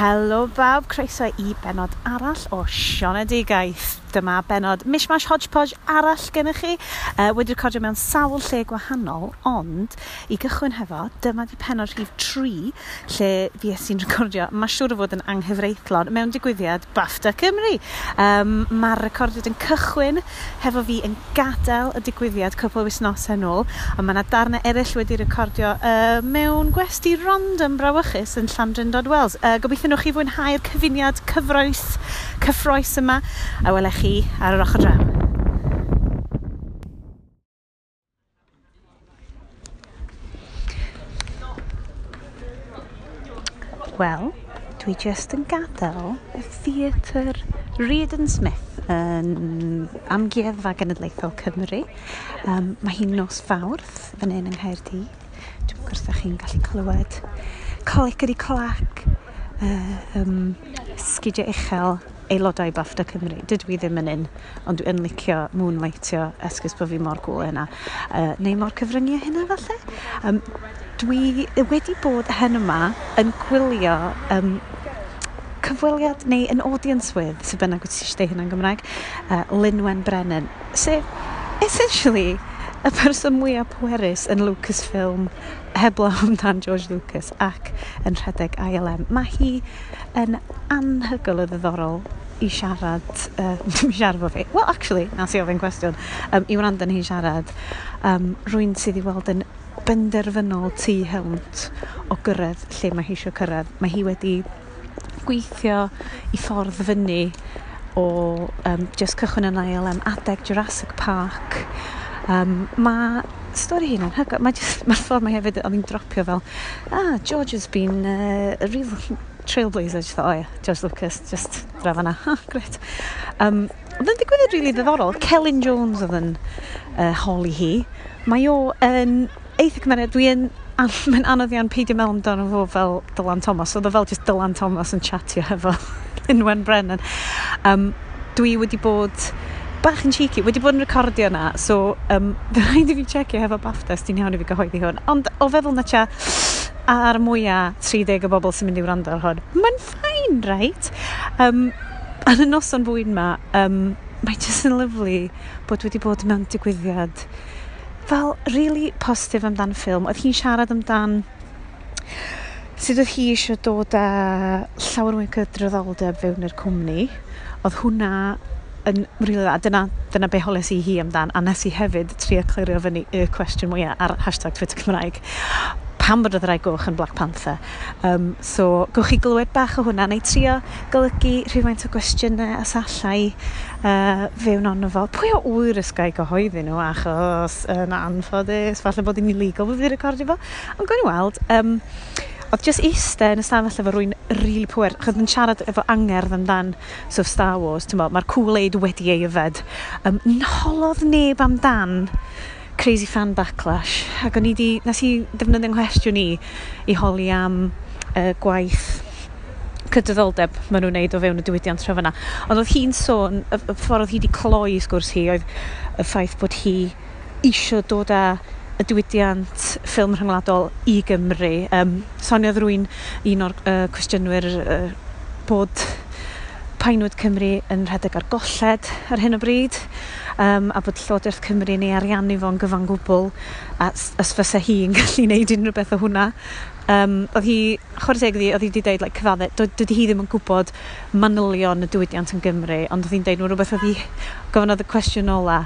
Helo bawb, croeso i benod arall o Sionedigaeth dyma benod mishmash hodgepodge arall gennych chi. Uh, wedi recordio mewn sawl lle gwahanol, ond i gychwyn hefo, dyma di penod rhif 3 lle fi esi'n recordio, mae siŵr o fod yn anghyfreithlon mewn digwyddiad BAFTA Cymru. Um, Mae'r recordiad yn cychwyn hefo fi yn gadael y digwyddiad cwpl o wisnosau nôl, ond mae yna darnau eraill wedi recordio uh, mewn gwesti random brawychus yn Llandrindod Wells. Uh, gobeithio nhw'ch chi fwynhau'r cyfuniad cyfroes, cyffroes yma, a welech chi ar yr ochr draw. Wel, dwi jyst yn gadael y theatr Reed and Smith yn amgueddfa genedlaethol Cymru. Um, mae hi'n nos fawrth fan hyn yng Nghaerdydd. Dwi'n gwrs da chi'n gallu clywed coleg ydi clac, uh, um, sgidiau uchel aelodau BAFTA Cymru. Dydw i ddim yn un, ond dwi'n licio moonlightio esgus bod fi mor gwl yna. Uh, neu mor cyfryngu hynna falle. Um, dwi wedi bod hen yma yn gwylio um, cyfweliad neu yn audience with, sy'n bynnag wyt ti eisiau hynna'n Gymraeg, uh, Lynwen Brennan. Sef, essentially, y person mwyaf pwerus yn Lucasfilm heblaw amdan George Lucas ac yn rhedeg ILM. Mae hi yn anhygol o ddiddorol i siarad, uh, dim siarad fo fi, well actually, nas i ofyn cwestiwn, um, i wrando ni siarad, um, rwy'n sydd i weld yn benderfynol tu hwnt o gyrraedd lle mae hi eisiau cyrraedd. Mae hi wedi gweithio i ffordd fyny o um, just cychwyn yn ILM adeg Jurassic Park. Um, mae stori hyn yn hygo, Mae'r ma ffordd mae hefyd o'n i'n dropio fel, ah, George has been uh, a real trailblazer, just thought, oh yeah, George Lucas, just dra fanna. ha, gret. Um, oedd yn digwyddiad rili really ddiddorol, Celyn Jones oedd yn uh, holi hi. Mae o yn eitha cymeriad, dwi yn mae'n anodd iawn peidio mewn amdano fo fel Dylan Thomas, oedd o fel just Dylan Thomas yn chatio hefo Lynwen Brennan. Um, dwi wedi bod bach yn cheeky, wedi bod yn recordio yna, so um, rhaid i fi checio hefo BAFTA, os ti'n iawn i fi gyhoeddi hwn. Ond o feddwl na cha, a'r mwyaf 30 o bobl sy'n mynd i wrando ar hwn. Mae'n ffain, right? Um, yn y noson fwyd ma, um, mae jyst yn lyflu bod wedi bod mewn digwyddiad fel really positif amdan ffilm. Oedd hi'n siarad amdan sut oedd hi eisiau dod â llawer mwy cydraddoldeb fewn i'r cwmni. Oedd hwnna yn rili dda. Dyna, dyna be holes i hi amdan. A nes i hefyd tri a clirio fyny y cwestiwn mwyaf ar hashtag Twitter Cymraeg pam bod y rai goch yn Black Panther. Um, so, gwch chi glywed bach o hwnna, neu trio golygu rhywfaint o gwestiynau a sallai uh, fewn ond fo. Pwy o wyr ysgau gyhoeddi nhw, achos yn anffodus, falle bod hi'n illegal bod fi'n recordio fo. Ond gwni weld, um, oedd just eistedd yn y stafell efo rwy'n rili really pwer, chod yn siarad efo angerdd amdan so Star Wars, ti'n bod, mae'r Kool-Aid wedi ei yfed. Um, nholodd neb amdan crazy fan backlash ac o'n i di, nes i ddefnyddio nghwestiwn i i holi am uh, gwaith cydraddoldeb maen nhw'n neud o fewn y diwydiant rhyw yna. Ond oedd hi'n sôn, y, y ffordd oedd hi wedi cloi sgwrs hi, oedd y ffaith bod hi isio dod â y diwydiant ffilm rhyngwladol i Gymru. Um, soniodd rwy'n un o'r uh, cwestiynwyr uh, bod Painwyd Cymru yn rhedeg ar golled ar hyn o bryd um, a bod Llywodraeth Cymru neu ariannu fo'n gyfan gwbl a os fysa hi yn gallu gwneud unrhyw beth o hwnna. Um, oedd hi, chwarae teg oedd hi wedi dweud like, cyfadde, dydy hi ddim yn gwybod manylion y diwydiant yn Gymru, ond oedd hi'n dweud nhw rhywbeth oedd hi gofynodd y cwestiwn ola,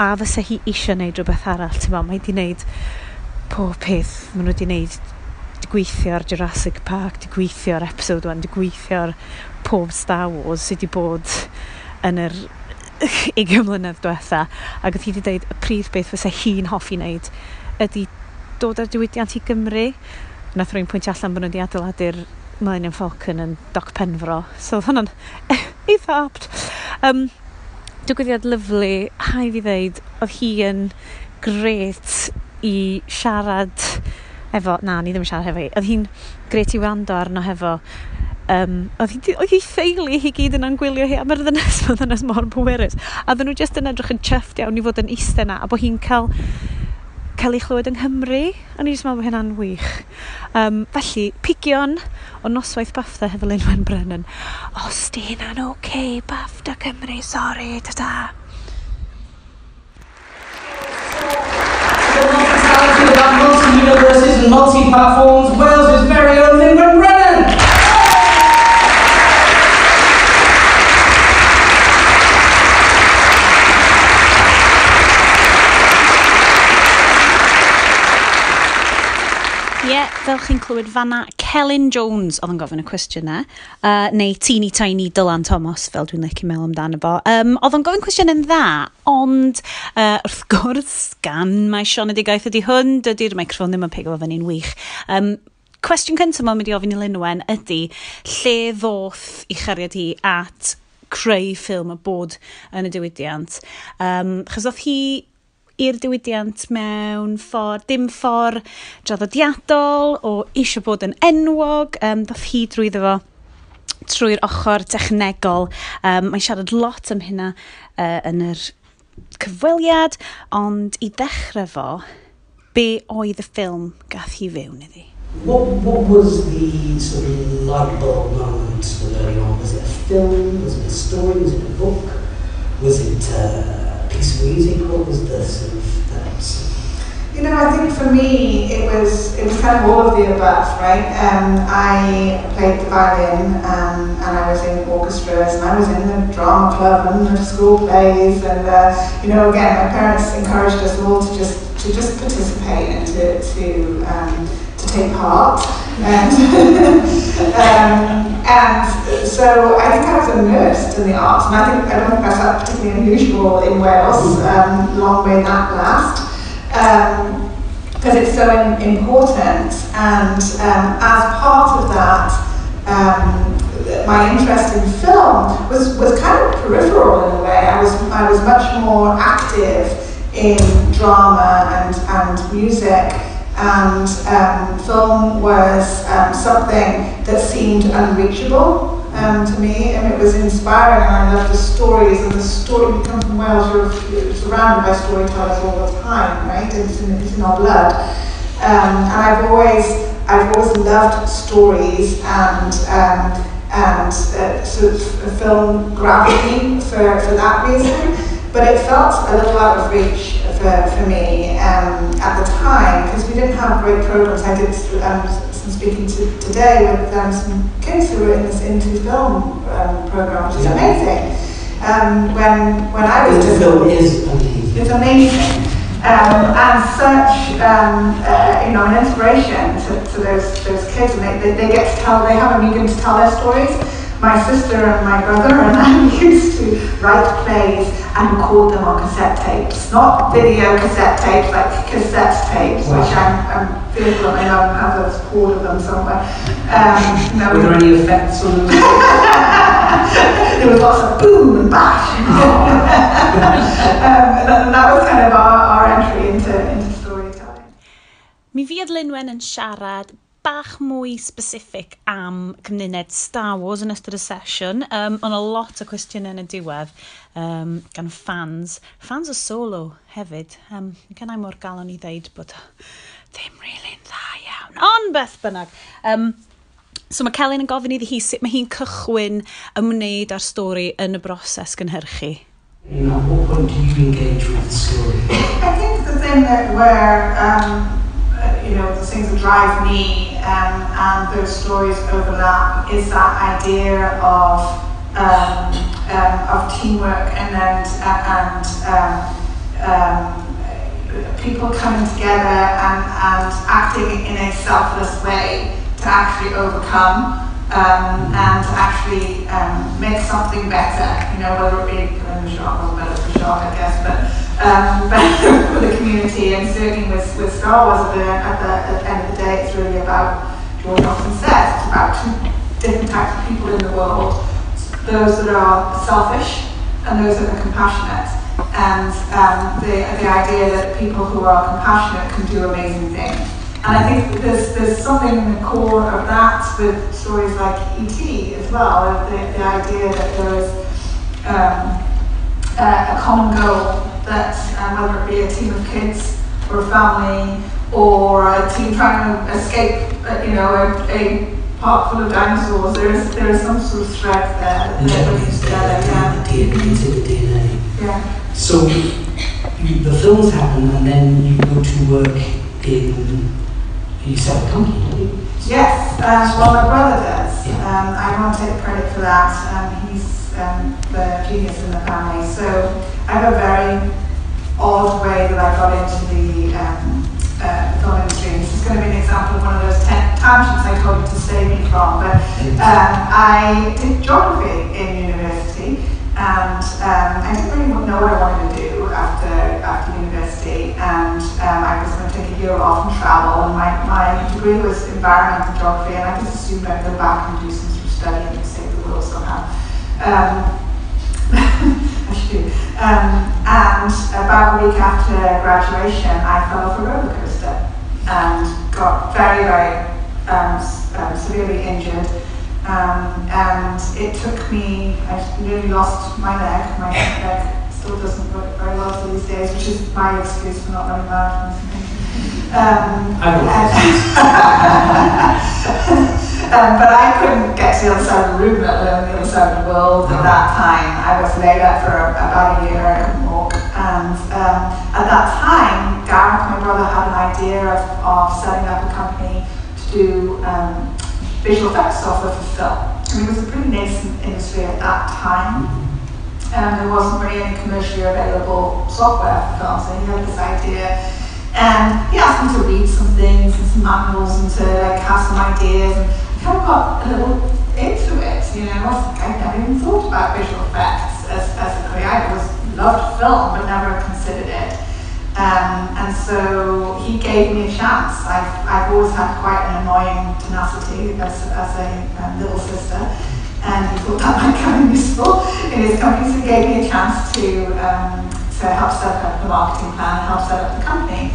a fysa hi eisiau gwneud rhywbeth arall, ti'n ma, mae wedi gwneud pob peth, maen nhw wedi gwneud gweithio ar Jurassic Park, di gweithio ar episode 1, di gweithio ar pob Star Wars sydd wedi bod yn yr 20 mlynedd diwetha ac oedd hi wedi dweud y prif beth fysa hi'n hoffi wneud ydy dod ar diwydiant i Gymru nath rwy'n pwynt allan bod nhw wedi adeiladu'r Millennium Falcon yn Doc Penfro so oedd hwnna'n eitha apt um, digwyddiad lyflu haid fi ddeud oedd hi yn gret i siarad efo, na, ni ddim yn siarad hefo hi. Oedd hi'n gret i wrando arno hefo um, oedd, hi theulu hi gyd yn angwylio hi, a mae'r ddynes, mae'r ddynes mor bwerus. A ddyn nhw jyst yn edrych yn chyfft iawn i fod yn eistedd na, a bod hi'n cael cael ei chlywed yng Nghymru. a i jyst meddwl bod hynna'n wych. Um, felly, pigion o noswaith Bafta hefo Lynn Wen Brennan. Os di hynna'n oce, okay, Bafta Cymru, sori, ta-ta. Universities and multi-platforms, Wales' very own Lynn Wen Brennan. Ie, fel chi'n clywed fanna, Celyn Jones oedd yn gofyn y cwestiynau, uh, neu Teeny Tiny Dylan Thomas, fel dwi'n licio meddwl amdano fo. Um, oedd yn gofyn cwestiynau'n dda, ond uh, wrth gwrs, gan mae Sean ydi gaeth ydy hwn, dydy'r microfon ddim yn pego fo fan un wych. Um, cwestiwn cyntaf mae'n mynd i ofyn i Lynwen ydy, lle ddoth i chariad hi at creu ffilm y bod yn y diwydiant. Um, chos oedd hi i'r diwydiant mewn ffordd, dim ffordd draddodiadol o eisiau bod yn enwog, um, dath hi drwyddo fo trwy'r ochr dechnegol. Um, mae'n siarad lot am hynna uh, yn yr cyfweliad, ond i ddechrau fo, be oedd y ffilm gath hi fewn iddi? What, what was the sort of light bulb moment early on? Was it a film? Was it a story? Was it a book? Was it uh, What was the sort that? You know, I think for me it was it was kind of all of the above, right? Um, I played the violin um, and I was in orchestras and I was in the drama club and the school plays and uh, you know again my parents encouraged us all to just to just participate and to to um, to take part and um, and so I think I was immersed in the arts, and I think I don't think that's particularly unusual in Wales. Um, long may that last, because um, it's so in, important. And um, as part of that, um, my interest in film was was kind of peripheral in a way. I was I was much more active in drama and and music and um, film was um, something that seemed unreachable um, to me, and it was inspiring, and I loved the stories, and the story, we come from Wales, you're surrounded by storytellers all the time, right, it's in, it's in our blood, um, and I've always, I've always loved stories, and um, and uh, sort of film gravity for, for that reason but it felt a little out of reach for, for me um, at the time because we didn't have great programs. I did um, some speaking to, today with um, some kids who were in this into film um, program, which is amazing. Um, when when I was the film is amazing. It's amazing. Um, and such um, uh, you know an inspiration to, to those those kids, and they, they, they get to tell they have a medium to tell their stories my sister and my brother and I used to write plays and record them on cassette tapes. Not video cassette tapes, like cassette tapes, wow. which I'm, I'm fearful I don't have a cord of them somewhere. Um, no, Were there any effects on them? there was lots of boom and bash. Oh. um, and that was kind of our, our entry into, into storytelling. Mi fydd Lynwen yn siarad bach mwy specific am cymuned Star Wars yn ystod y sesiwn. Um, ond a lot o cwestiynau yn y diwedd um, gan fans. Fans o solo hefyd. Um, gen i mor galon i ddeud bod ddim really'n dda iawn. Ond beth bynnag. Um, So mae Celyn yn gofyn iddi hi sut mae hi'n cychwyn ymwneud â'r stori yn y broses gynhyrchu. You know, what point do you engage with the story? I think the thing that where um, things that drive me um, and those stories overlap is that idea of um, um, of teamwork and and, and um, um, people coming together and, and acting in a selfless way to actually overcome um, and to actually um, make something better, you know, whether it be, I mean, the shot was better for shot, I guess, but um, for the community and certainly with, with Star Wars at the, at, the, at the end of the day it's really about, George often says, it's about two different types of people in the world. Those that are selfish and those that are compassionate. And um, the, the idea that people who are compassionate can do amazing things. And I think there's, there's something in the core of that with stories like E.T. as well, the, the idea that there is um, uh, a common goal that um, whether it be a team of kids or a family, or a team trying to escape, uh, you know, a, a park full of dinosaurs. There is there is some sort of thread there that putting together. Yeah. The DNA, in the DNA. Yeah. So you, the films happen, and then you go to work in. You set a company, don't you? Yes, um, well, my brother does. Yeah. Um, I won't take credit for that. Um, he's the genius in the family. So I have a very odd way that I got into the um, uh, film industry. This is going to be an example of one of those ta- tangents I told you to save me from. But um, I did geography in university, and um, I didn't really know what I wanted to do after after university. And um, I was going to take a year off and travel. And my, my degree was environmental geography, and I just assumed I'd go back and do some sort of study and save the world somehow. Um. Um, and about a week after graduation, I fell off a roller coaster and got very, very um, um, severely injured. Um, and it took me, I nearly lost my leg. My leg still doesn't work very well these days, which is my excuse for not running marathons. Um, I will. um, but I couldn't get to the other side of the room, let alone the other side of the world at that time. I was laid up for about a year, I couldn't walk. And um, at that time, Gareth, my brother, had an idea of, of setting up a company to do um, visual effects software for film. And it was a pretty nascent industry at that time. And there wasn't really any commercially available software for film, so he had this idea and he asked me to read some things and some manuals and to like have some ideas and I kind of got a little into it, you know. I was I never even thought about visual effects as, as a career. I always loved film but never considered it. Um, and so he gave me a chance. I've, I've always had quite an annoying tenacity as, as a um, little sister and he thought that might come in useful in his company, so he gave me a chance to um, to help set up the marketing plan, help set up the company.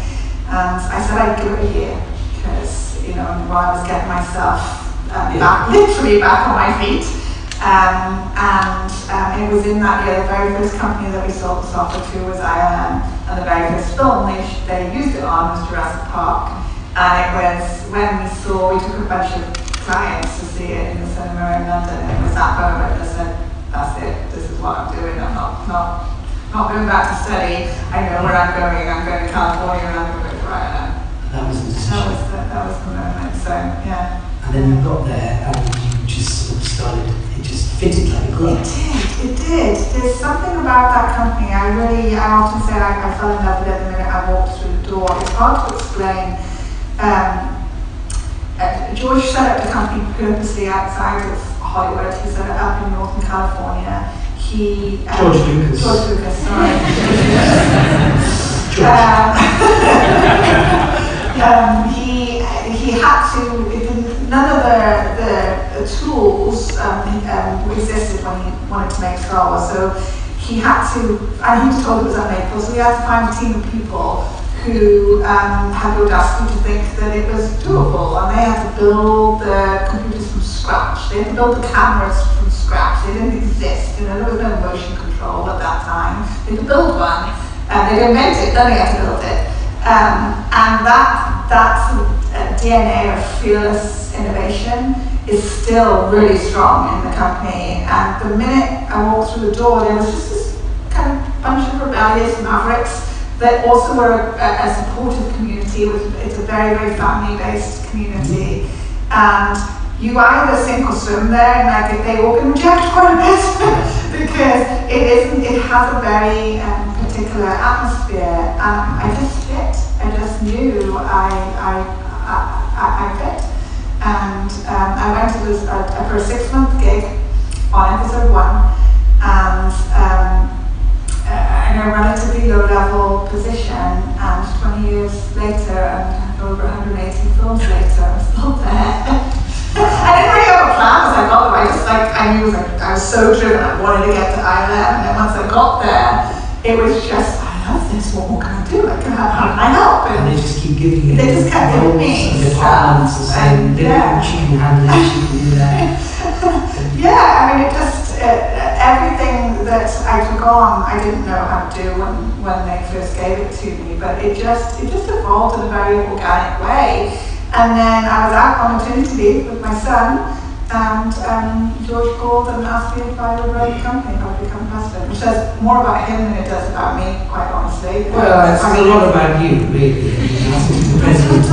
And I said I'd give it a year because you know while I was getting myself Yeah. back, literally back on my feet. Um, and um, it was in that year the very first company that we sold the software to was ILM, and the very first film they, sh- they used it on was Jurassic Park. And it was when we saw, we took a bunch of clients to see it in the cinema in London, and it was that moment I said, that's it, this is what I'm doing, I'm not, not, not going back to study, I know where I'm going, I'm going to California and I'm going to ILM. That was the decision. That was the, that was the moment, so yeah. And then you got there and you just sort of started, it just fitted like a glove. It did, it did. There's something about that company. I really, I often say I, I fell in love with it the minute I walked through the door. It's hard to explain. Um, uh, George set up the company purposely outside of Hollywood. He set it up in Northern California. He um, George Lucas. George Lucas, sorry. George. Um, um, he he had to. Didn't- None of the the, tools um, um, existed when he wanted to make Star Wars. So he had to, and he was told it was unmakeable. So he had to find a team of people who um, had the audacity to think that it was doable, and they had to build the computers from scratch. They had to build the cameras from scratch. They didn't exist. You know, there was no motion control at that time. They had to build one. And they invent it, then they have to build it. Um, and that, that sort of, uh, DNA of fearless innovation is still really strong in the company. And the minute I walked through the door, there was just this kind of bunch of rebellious mavericks that also were a, a, supportive community. It's a very, very family-based community. And you either sink or swim there, and I think they all can reject quite a bit because it isn't. It has a very um, particular atmosphere, and I just fit. I just knew I I and um, I went to this uh, for a six-month gig on episode one, and. Um, uh, in a relatively low-level position, and 20 years later, and over 180 films later, I'm still there. I didn't really have a plan as I got there. I just like I knew like, I was so driven. I wanted to get to ILM, and then once I got there, it was just I love this. What more can I do? Like, how, can I help? And they just keep giving you They just kept giving me and departments and saying, and "Look, yeah. she can handle it, she can do that. yeah, I mean, it just uh, everything that I took on, I didn't know how to do when, when they first gave it to me, but it just it just evolved in a very organic way. And then I was out on maternity leave with my son, and um, George called and asked me if I would run the company, I'd become president, which says more about him than it does about me, quite honestly. Well, it's a lot about you, really. Asking the president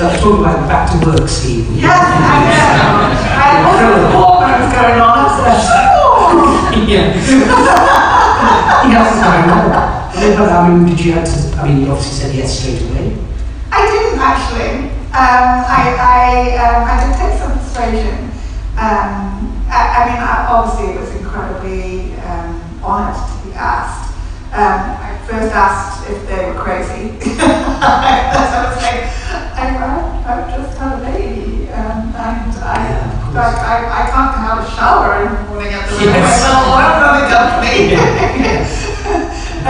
uh, talk about the back to work scheme. Yes, I know. I wasn't thought what was going on. I sure. yeah. yes, I know. But I mean, did you have to? I mean, you obviously said yes straight away. I didn't actually. Um, I, I, um, I did take some persuasion. Um, I, I mean, I, obviously, it was incredibly honoured to be asked. Um, I first asked if they were crazy. I was like, I, I've just had a baby, um, and I, Yeah, like, I, I can't have a shower in the morning at the Yes. I'm not a company.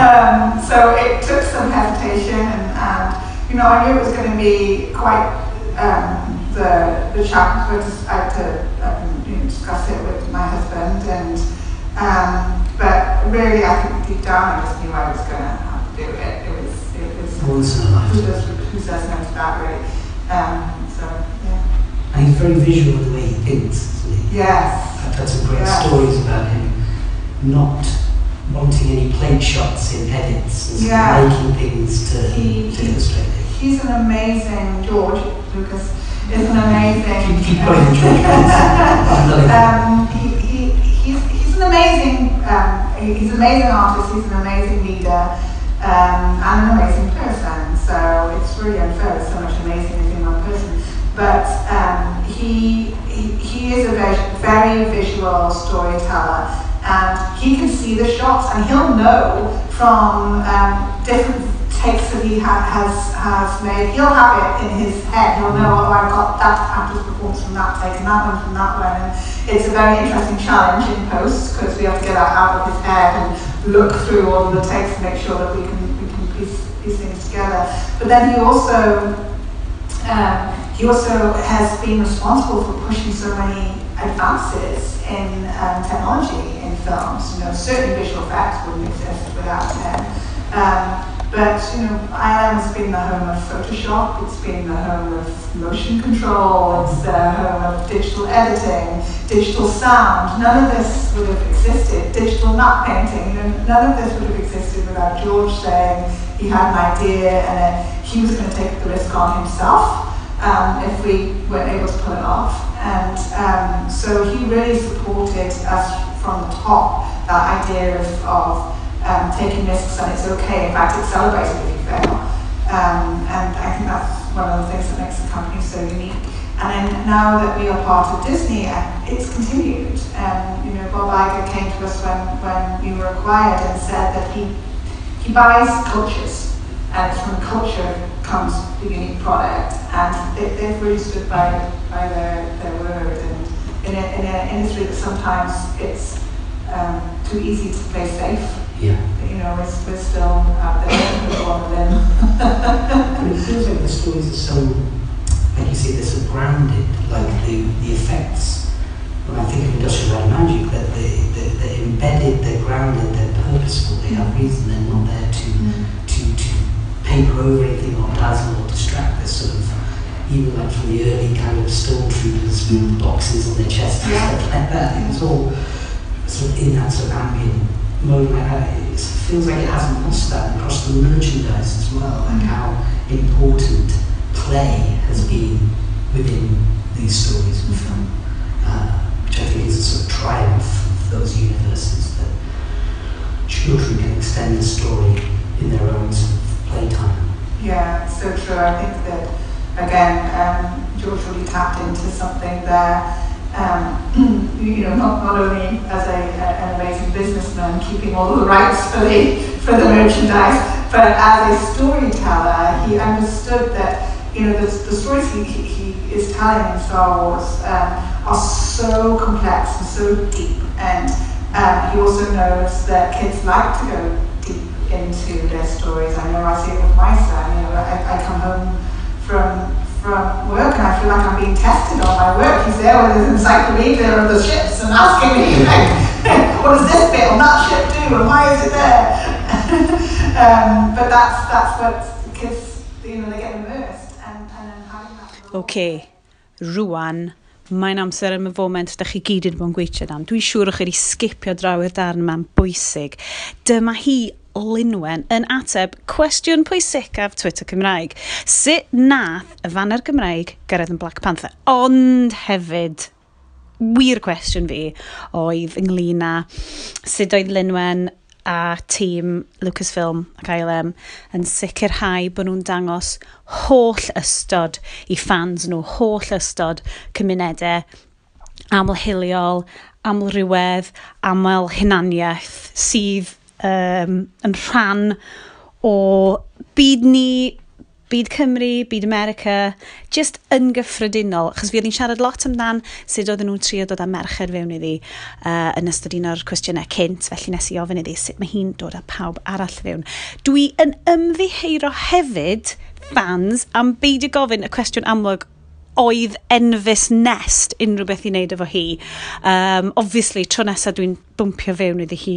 um, so it took some hesitation, and, and you know, I knew it was going to be quite um, the the challenge. I had to um, you know, discuss it with my husband, and um, really, I think deep down, I just knew I was going to have to do it. It was it was Once in a who lifetime. who says no to that really. Um, so yeah, And he's very visual in the way he thinks, isn't he? yes, I've heard some great Yeah. stories about him not wanting any plate shots in edits and Yeah. making things to, He- to illustrate it. he's an amazing George Lucas is an amazing. Keep, keep going, George. I'm not- Um, he, he, he's, he's an amazing, um, he's an amazing artist, he's an amazing leader, um, and an amazing person. So it's really unfair there's so much amazing is in one person. But um, he, he, he is a ve- very visual storyteller, and he can see the shots, and he'll know from um, different takes that he ha- has has made. He'll have it in his head. He'll know, oh, I've got that actor's performance from that take and that one from that one. And it's a very interesting challenge in post because we have to get that out of his head and look through all the takes to make sure that we can we can piece these things together. But then he also um, he also has been responsible for pushing so many advances in um, technology in films. You know, certain visual effects wouldn't exist without him. Um, but you know, has been the home of Photoshop. It's been the home of motion control. It's the home of digital editing, digital sound. None of this would have existed. Digital matte painting. None of this would have existed without George saying he had an idea and uh, he was going to take the risk on himself um, if we weren't able to pull it off. And um, so he really supported us from the top. That idea of, of um, taking risks and it's okay. In fact, it's celebrated if you fail. Um, and I think that's one of the things that makes the company so unique. And then now that we are part of Disney, uh, it's continued. Um, you know, Bob Iger came to us when, when we were acquired and said that he he buys cultures, and from culture comes the unique product. And they, they've really stood by, by their, their word. And in, in an industry that sometimes it's um, too easy to play safe, Yeah. you know, we're, we're still out there with of them. But it feels like the stories are so, like you say, they're so grounded, like the, the effects. When I think of industrial light magic, that they, they, they're embedded, they're grounded, they're purposeful, they have reason, they're not there to, mm. to, to paper over anything or dazzle or distract. They're sort of, even like from the early kind of stormtroopers with boxes on their chests and Yeah. stuff like that. It was all sort of in that sort of ambient It feels like it hasn't lost that across the merchandise as well, like how important play has been within these stories and film, uh, which I think is a sort of triumph of those universes that children can extend the story in their own sort of playtime. Yeah, so true. I think that again, um, George really tapped into something there. Um, you know, not, not only as a, a, an amazing businessman, keeping all the rights for the for the merchandise, but as a storyteller, he understood that you know the, the stories he, he, is telling in Star Wars um, are so complex and so deep, and um, he also knows that kids like to go deep into their stories. I know I see it with my son. You know, I, I come home from from work and I feel like I'm being tested on my work. He's there with his encyclopedia of the ships and asking me, like, what does this bit on that ship do and why is it there? um, but that's, that's what kids, you know, they get immersed and, and having that. Okay, Rwan. Mae'n amser am y foment da chi gyd yn bod yn gweithio am. Dwi'n siŵr o'ch chi wedi sgipio draw i'r darn yma'n bwysig. Dyma hi Lynwen yn ateb cwestiwn pwysicaf Twitter Cymraeg. Sut nath y fanner Gymraeg gyrraedd yn Black Panther? Ond hefyd, wir cwestiwn fi oedd ynglyn â sut oedd Lynwen a tîm Lucasfilm ac ILM yn sicrhau bod nhw'n dangos holl ystod i fans nhw, holl ystod cymunedau amlhiliol, amlrywedd, aml hunaniaeth sydd um, yn rhan o byd ni, byd Cymru, byd America, just yn gyffredinol, Chos fi oedd siarad lot amdan sut oedden nhw'n trio dod â merched fewn iddi uh, yn ystod un o'r cwestiynau cynt, felly nes i ofyn iddi sut mae hi'n dod â pawb arall fewn. Dwi yn ymddiheiro hefyd fans am beidio gofyn y cwestiwn amlwg oedd Enfys Nest unrhyw beth i wneud efo hi. Um, obviously, tro nesaf dwi'n bwmpio fewn iddi hi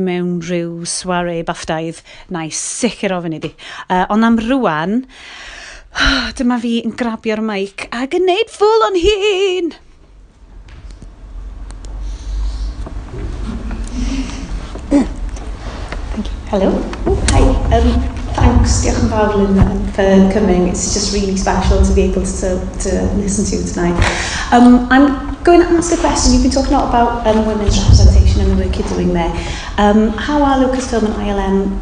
mewn rhyw soare baffdaidd. Na i sicr ofyn iddi. Uh, ond am rwan, dyma fi yn grabio'r maic ac yn neud ffwl o'n hun. Thank you. Hello. Oh, hi. Um, Thanks, diolch yn fawr, Linda, for coming. It's just really special to be able to, to listen to you tonight. Um, I'm going to ask a question. You've been talking a lot about um, women's representation and the work you're doing there. Um, how are Lucasfilm and ILM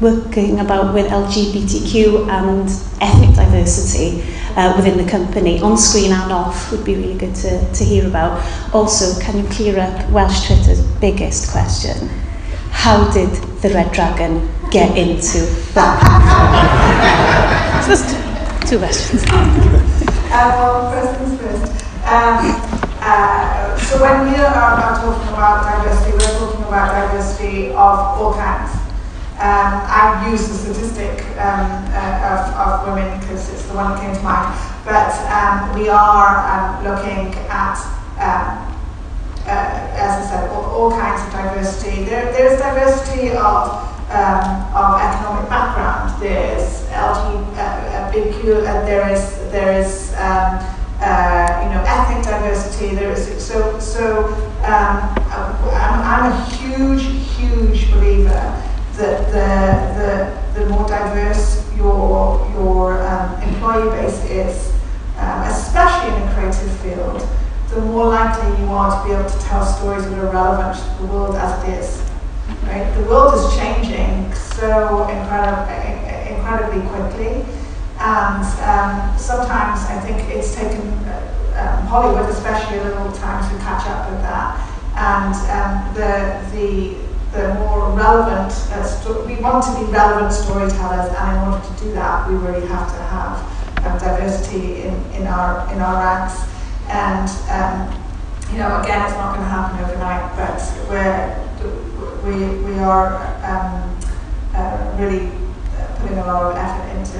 working about with LGBTQ and ethnic diversity uh, within the company, on screen and off, would be really good to, to hear about. Also, can you clear up Welsh Twitter's biggest question? How did the Red Dragon get into that. Just two questions. Uh, well, first things first. Um, uh, so when we are, are talking about diversity, we're talking about diversity of all kinds. Um, I use the statistic um, uh, of, of women because it's the one that came to mind. But um, we are um, looking at, um, uh, as I said, all, all kinds of diversity. There, there's diversity of um, of economic background. There's LGBTQ, uh, uh, there is there is um, uh, you know ethnic diversity. There is so so. Um, I'm, I'm a huge huge believer that the the, the more diverse your your um, employee base is, um, especially in a creative field, the more likely you are to be able to tell stories that are relevant to the world as it is. Right? The world is changing so incredibly, incredibly quickly, and um, sometimes I think it's taken um, Hollywood, especially, a little time to catch up with that. And um, the the the more relevant, uh, we want to be relevant storytellers, and in order to do that, we really have to have um, diversity in, in our in our ranks. And um, you know, again, it's not going to happen overnight, but we're we, we are um, uh, really uh, putting a lot of effort into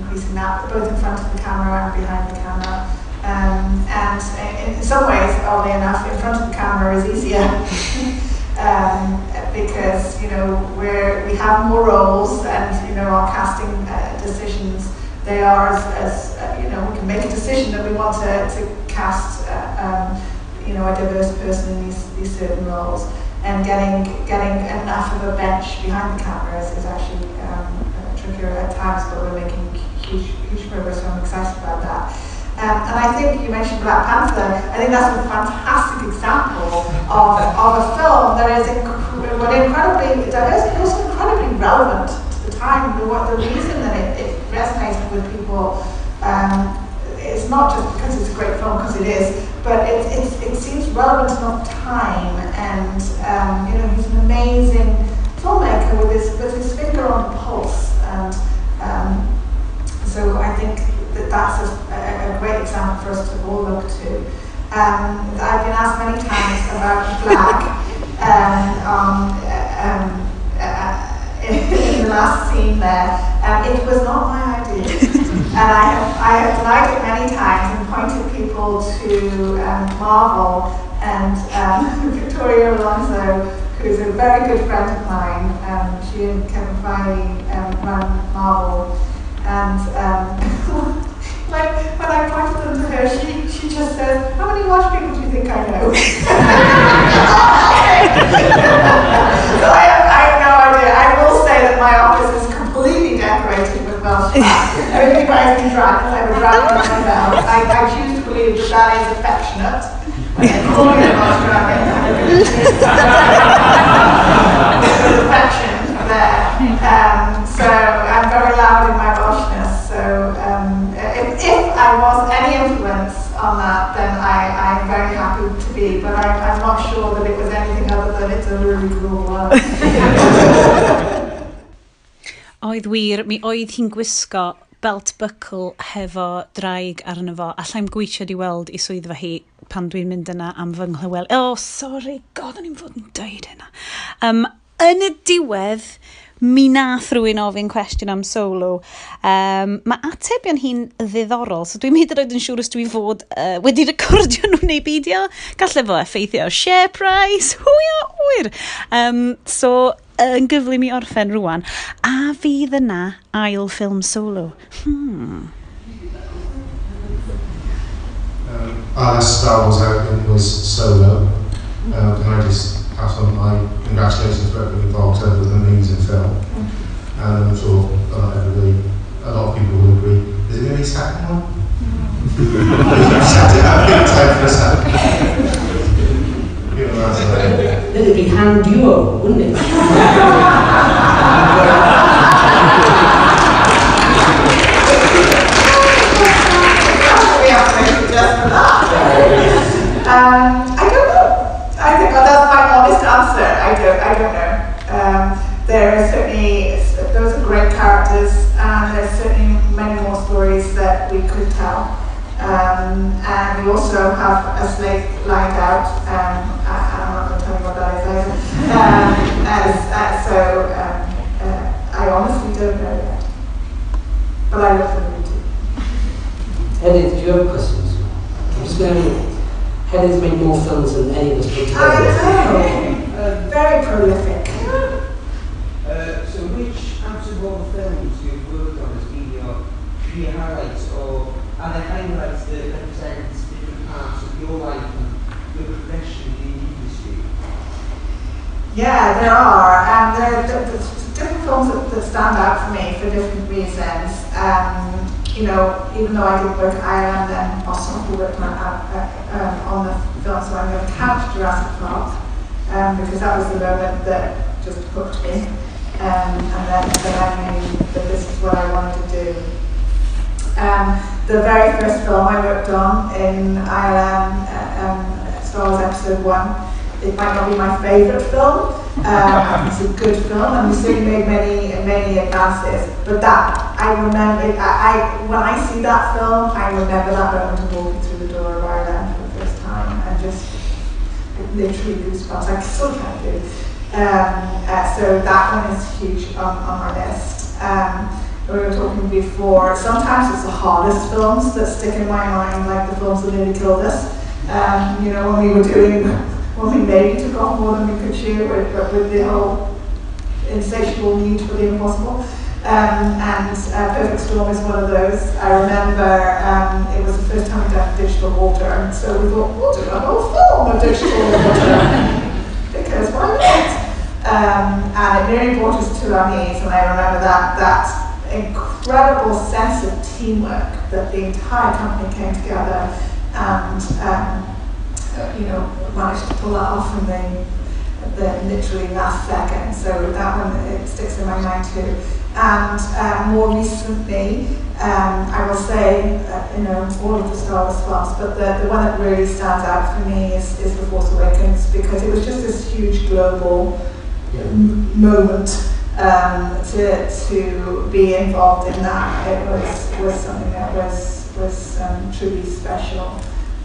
increasing that, both in front of the camera and behind the camera. Um, and in some ways, oddly enough, in front of the camera is easier um, because you know we're, we have more roles and you know our casting uh, decisions they are as, as uh, you know we can make a decision that we want to, to cast uh, um, you know a diverse person in these, these certain roles and getting getting enough of a bench behind the cameras is actually um, trickier at times, but we're making huge, huge progress, so I'm excited about that. Um, and I think you mentioned Black Panther. I think that's a fantastic example of, of a film that is inc incredibly diverse, but also incredibly relevant to the time. The, what, the reason that it, it with people um, it's not just because it's a great film, because it is, but it, it, it seems relevant enough time. And um, you know, he's an amazing filmmaker with his with his finger on the pulse. And um, so I think that that's a, a, great example for us to all look to. Um, I've been asked many times about Black um, um, um, uh, in, in the last scene there. Um, it was not my idea. And I have, I have denied it many times and pointed people to um, Marvel And um, Victoria Alonso, who's a very good friend of mine, um, she and Kevin Feige um, ran Marvel. And um, like when I pointed them to her, she, she just says, How many Welsh people oedd wir, mi oedd hi'n gwisgo belt buckle hefo draig arno fo. Allai'm gweithio di weld i swyddfa hi pan dwi'n mynd yna am fy nghlywel. Oh, sorry, god, o'n i'n fod yn dweud hynna. Um, yn y diwedd, mi nath rhywun ofyn cwestiwn am solo. Um, mae atebion hi'n ddiddorol, so dwi'n meddwl yn oed yn siŵr os dwi fod uh, wedi recordio nhw neu beidio. Galle fo effeithio share price, hwy o wyr. Um, so, yn gyflym i orffen rwan. A fydd yna ail ffilm solo. Hmm. Um, I started out in was solo. Um, and I just pass on my congratulations to everyone involved over the amazing film. And I'm sure uh, everybody, a lot of people will agree. Is it going to be a second one? Set it up, give it time for a second. You know, that's like, Then it'd be Han Duo, wouldn't it? we have to make it just for that. Um, I don't know. I think well, that's my honest answer. I don't. I don't know. Um, there are certainly those are great characters, and there's certainly many more stories that we could tell. Um, and we also have a slate lined out. Um, I, I'm not going to tell you what that is either. Um, as, uh, so um, uh, I honestly don't know yet, but I look forward to it. Edith, do you have questions? I'm just going to... Edith made more films than any of us put I together. know. Very prolific. Uh, so which out of all the films you've worked on has been your highlights or are there highlights that represent different parts of your life and your profession in the industry? Yeah, there are. And there are different films that, that stand out for me for different reasons. Um, you know, even though I did work in Ireland and Boston, who worked on, uh, um, on the film, so I'm going to count Jurassic Park um, because that was the moment that just hooked me. Um, and then, then I knew that this is what I wanted to do. Um, the very first film I worked on in ILM, uh, um, Star Wars Episode 1, it might not be my favourite film. Um, it's a good film, and we certainly made many, many advances. But that I remember, I, I when I see that film, I remember that moment of walking through literally goosebumps. I still can't do. Um, uh, so that one is huge on, on our list. Um, we were talking before. Sometimes it's the hardest films that stick in my mind, like the films that nearly killed us. Um, you know, when we were doing, when we maybe took off more than we could chew, with, with the whole insatiable need for the impossible. Um, and uh, Perfect Storm is one of those. I remember um, it was the first time we done digital water, and so we thought, we'll do a whole film of digital because why not? Um, and it nearly brought us to our knees, and I remember that, that incredible sense of teamwork that the entire company came together and um, you know, managed to pull that off in the, the literally last second. So that one, it sticks in my mind too. And uh, more recently, um, I will say, uh, you know, all of the Star Wars films, but the, the one that really stands out for me is, is The Force Awakens because it was just this huge global m- moment um, to, to be involved in that. It was, was something that was, was um, truly special.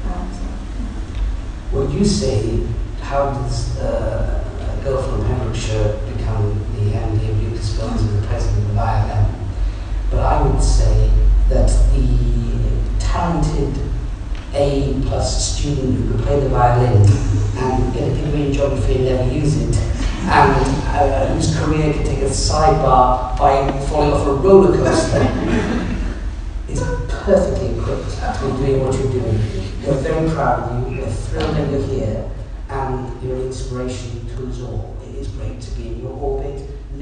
Um, so. Would you say, how does uh, a girl from Pembrokeshire become the MD of And the president of ILM? But I would say that the talented A plus student who could play the violin and get a degree in geography and never use it, and uh, whose career could take a sidebar by falling off a roller coaster, is perfectly equipped to be doing what you're doing. We're very proud of you, we're thrilled that you're here, and you're an inspiration to us all. It is great to be in your orbit.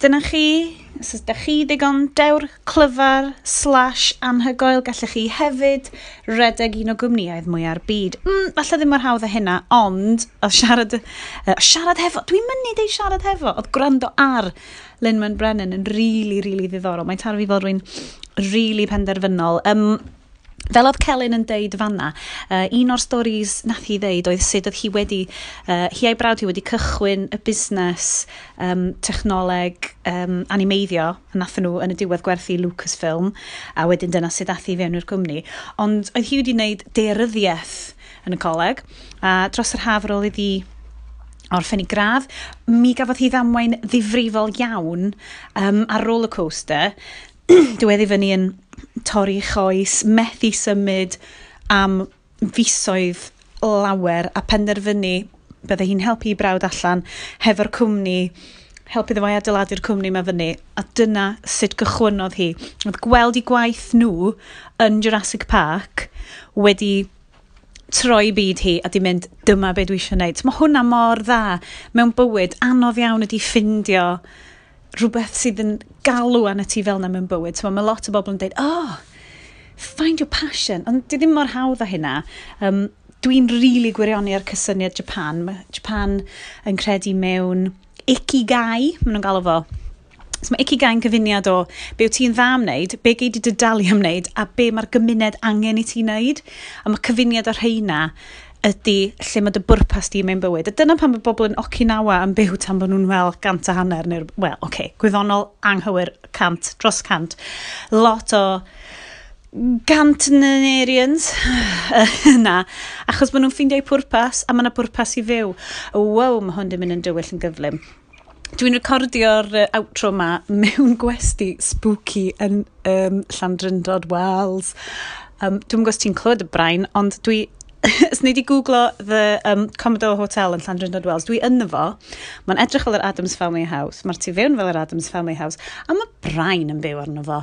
Dyna chi, os ydych chi ddigon dewr clyfar slash anhygoel, gallech chi hefyd redeg un o gwmnioedd mwy ar byd. Mm, falle ddim mor hawdd â hynna, ond o siarad, uh, siarad hefo, dwi'n mynd i siarad hefo, oedd gwrando ar Lynn Brennan yn rili, really, rili really ddiddorol. Mae'n taro fi fel rwy'n rili really penderfynol. Um, Fel oedd Celyn yn deud fanna, uh, un o'r storys nath hi ddeud oedd sut oedd hi wedi, uh, hi a'i brawd hi wedi cychwyn y busnes um, technoleg um, animeiddio, a nath nhw yn y diwedd gwerthu Lucasfilm, a wedyn dyna sut ath hi fewn i'r cwmni. Ond oedd hi wedi wneud deryddiaeth yn y coleg, a dros yr haf ar ôl iddi orffen i gradd, mi gafodd hi ddamwain ddifrifol iawn um, ar roller coaster, diwedd fyny yn torri choes, methu symud am fisoedd lawer a penderfynu bydde hi'n helpu i brawd allan hefo'r cwmni, helpu ddefo i adeiladu'r cwmni mae fyny. A dyna sut gychwynodd hi. Oedd gweld i gwaith nhw yn Jurassic Park wedi troi byd hi a di mynd dyma beth dwi eisiau gwneud. Mae hwnna mor dda mewn bywyd anodd iawn ydi ffindio rhywbeth sydd yn galw arna ti fel yna mewn bywyd. So, mae lot o bobl yn dweud, oh, find your passion. Ond di ddim mor hawdd â hynna. Um, dwi'n rili really gwirionu ar cysyniad Japan. Mae Japan yn credu mewn ikigai, maen nhw'n galw fo. So mae ikigai gyfuniad o be wyt ti'n dda am wneud, be gei di dydalu am wneud, a be mae'r gymuned angen i ti wneud. A mae cyfuniad o'r rheina ydy lle mae dy bwrpas di mewn bywyd. A dyna pan mae bobl yn Okinawa yn byw tan bod nhw'n fel gant a hanner, neu, wel, oce, okay, gwyddonol anghywir cant, dros cant. Lot o gantnerians yna, achos maen nhw'n ffeindio eu pwrpas, a mae yna pwrpas i fyw. Wow, mae hwn ddim yn yn dywyll yn gyflym. Dwi'n recordio'r outro ma mewn gwesti spooky yn um, Llandrindod Wales. Um, dwi'n gwybod ti'n clywed y brain, ond dwi os ni wedi googlo the um, Commodore Hotel yn Llandrindod Wells, dwi yn fo, mae'n edrych fel yr Adams Family House, mae'r tu fewn fel yr Adams Family House, a mae Brian yn byw arno fo.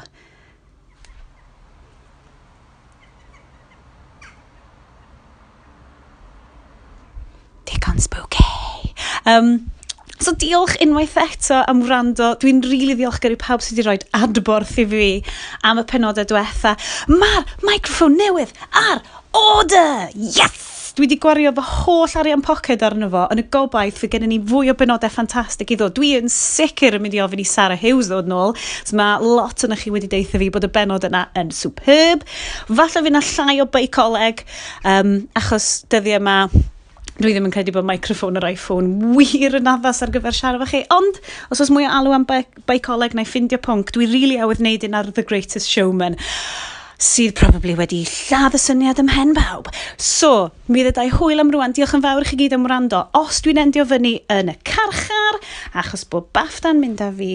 Digon spooky. Um, So diolch unwaith eto am wrando. Dwi'n rili really ddiolchgar i pawb sydd wedi rhoi adborth i fi am y penodau diwetha. Mae'r microffon newydd ar Order! Yes! Dwi wedi gwario fy holl arian poced arno fo yn y gobaith fe gennym ni fwy o benodau ffantastig i ddod. Dwi yn sicr yn mynd i ofyn i Sarah Hughes ddod nôl. So mae lot o'n chi wedi deitha fi bod y benod yna yn superb. Falle fi na llai o beicoleg um, achos dyddiau yma Dwi ddim yn credu bod microffon yr iPhone wir yn addas ar gyfer siarad efo chi, ond os oes mwy o alw am beicoleg neu ffindio pwnc, dwi rili really awydd wneud un ar The Greatest Showman sydd probably wedi lladd y syniad ym mhen bawb. So, mi ddydau hwyl am rwan. Diolch yn fawr i chi gyd am wrando. Os dwi'n endio fyny yn y carchar, achos bod bafta'n mynd â fi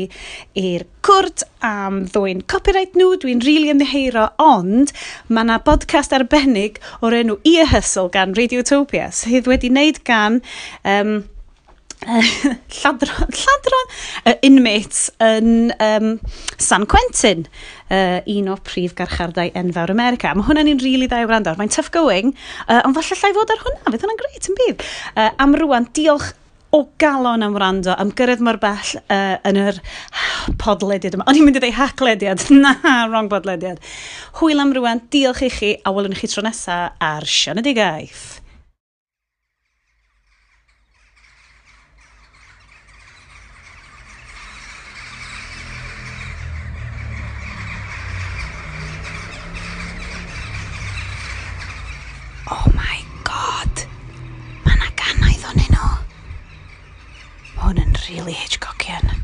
i'r cwrt am ddwy'n copyright nhw, dwi'n rili really ymddeheiro, ond mae yna podcast arbennig o'r enw Ear Hustle gan Radiotopia, sydd wedi wneud gan... Um, lladron, lladron, uh, inmates yn um, San Quentin, uh, un o prif garchardau enfawr America. Mae hwnna'n un rili really dda i wrando. Mae'n tough going, uh, ond falle llai fod ar hwnna, fydd hwnna'n greit yn bydd. Uh, am rwan, diolch o galon am wrando, am gyrraedd mor bell uh, yn yr podlediad yma. O'n i'n mynd i ddeu haclediad, na, wrong podlediad. Hwyl am rwan, diolch i chi, a welwn i chi tro nesaf ar Sianedigaeth. y Hwn really Hitchcockian.